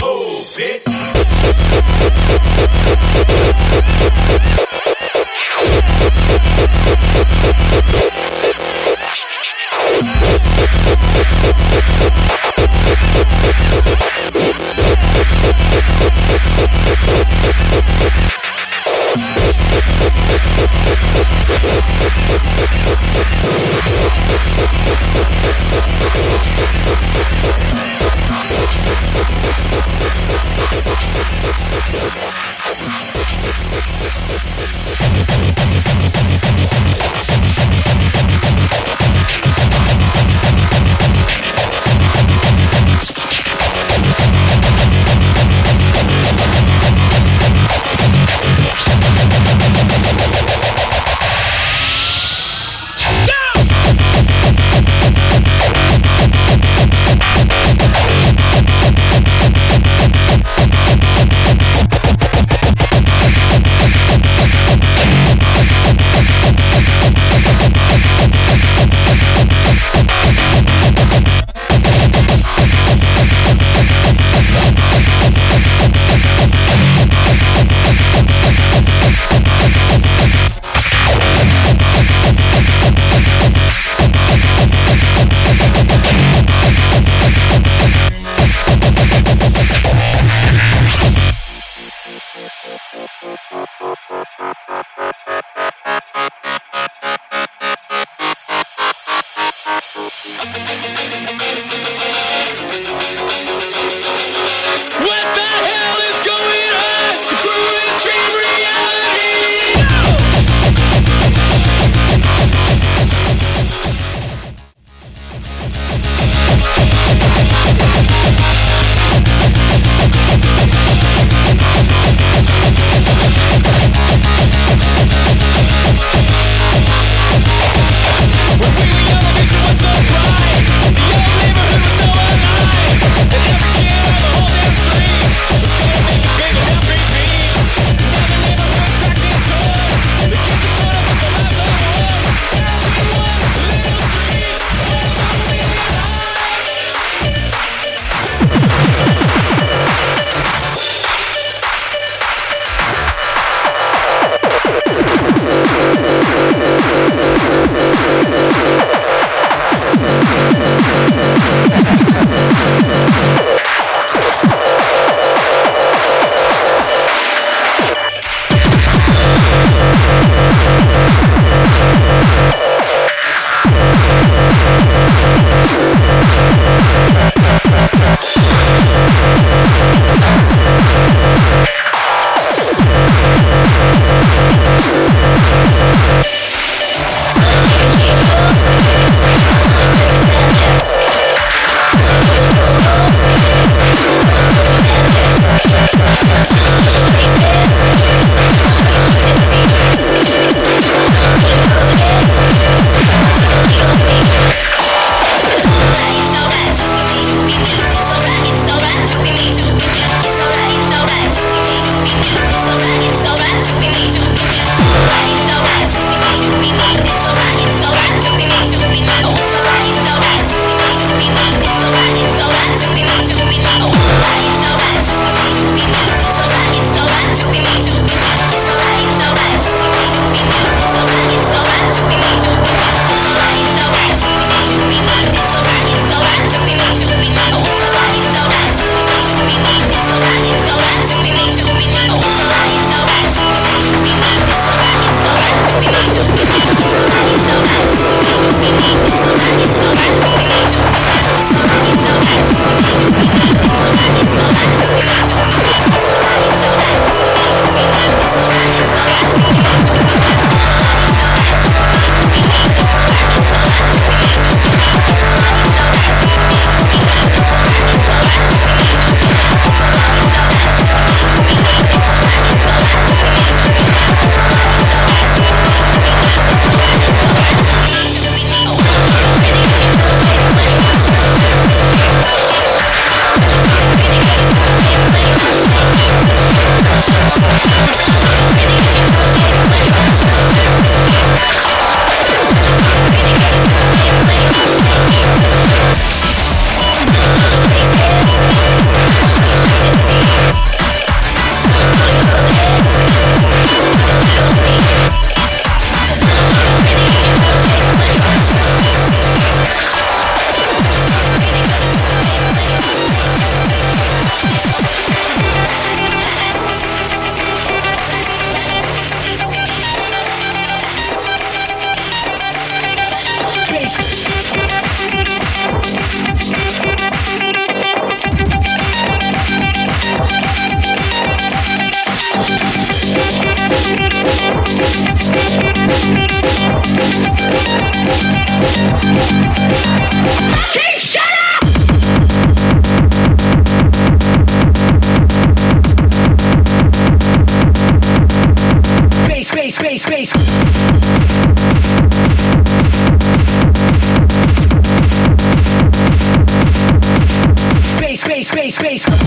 Oh, we'll.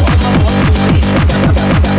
Come on, come on, come on, come on,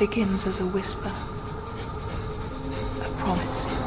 begins as a whisper, a promise.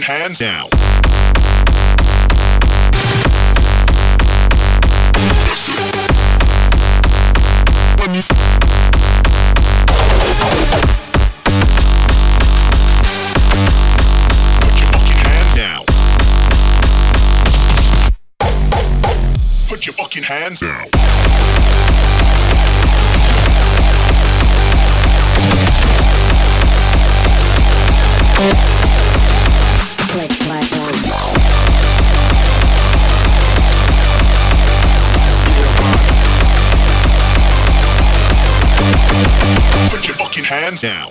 Fucking hands down. Put your fucking hands down. Put your fucking hands down. Fucking hands down.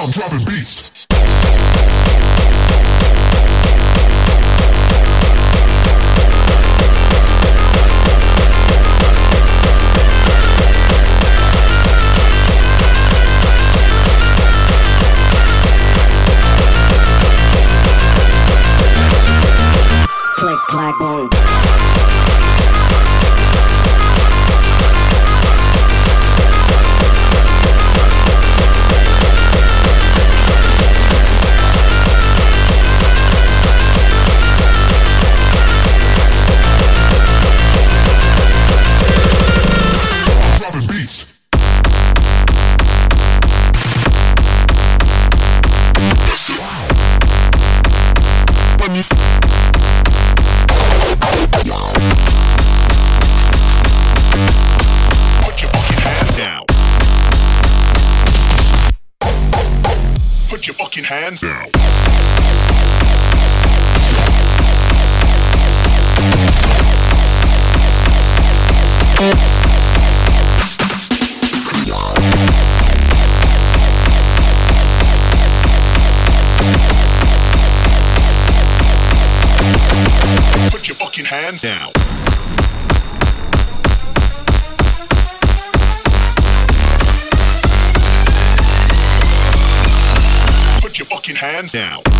Bomb dropping beats. Click. Fucking hands down. Put your fucking hands down. Hands down.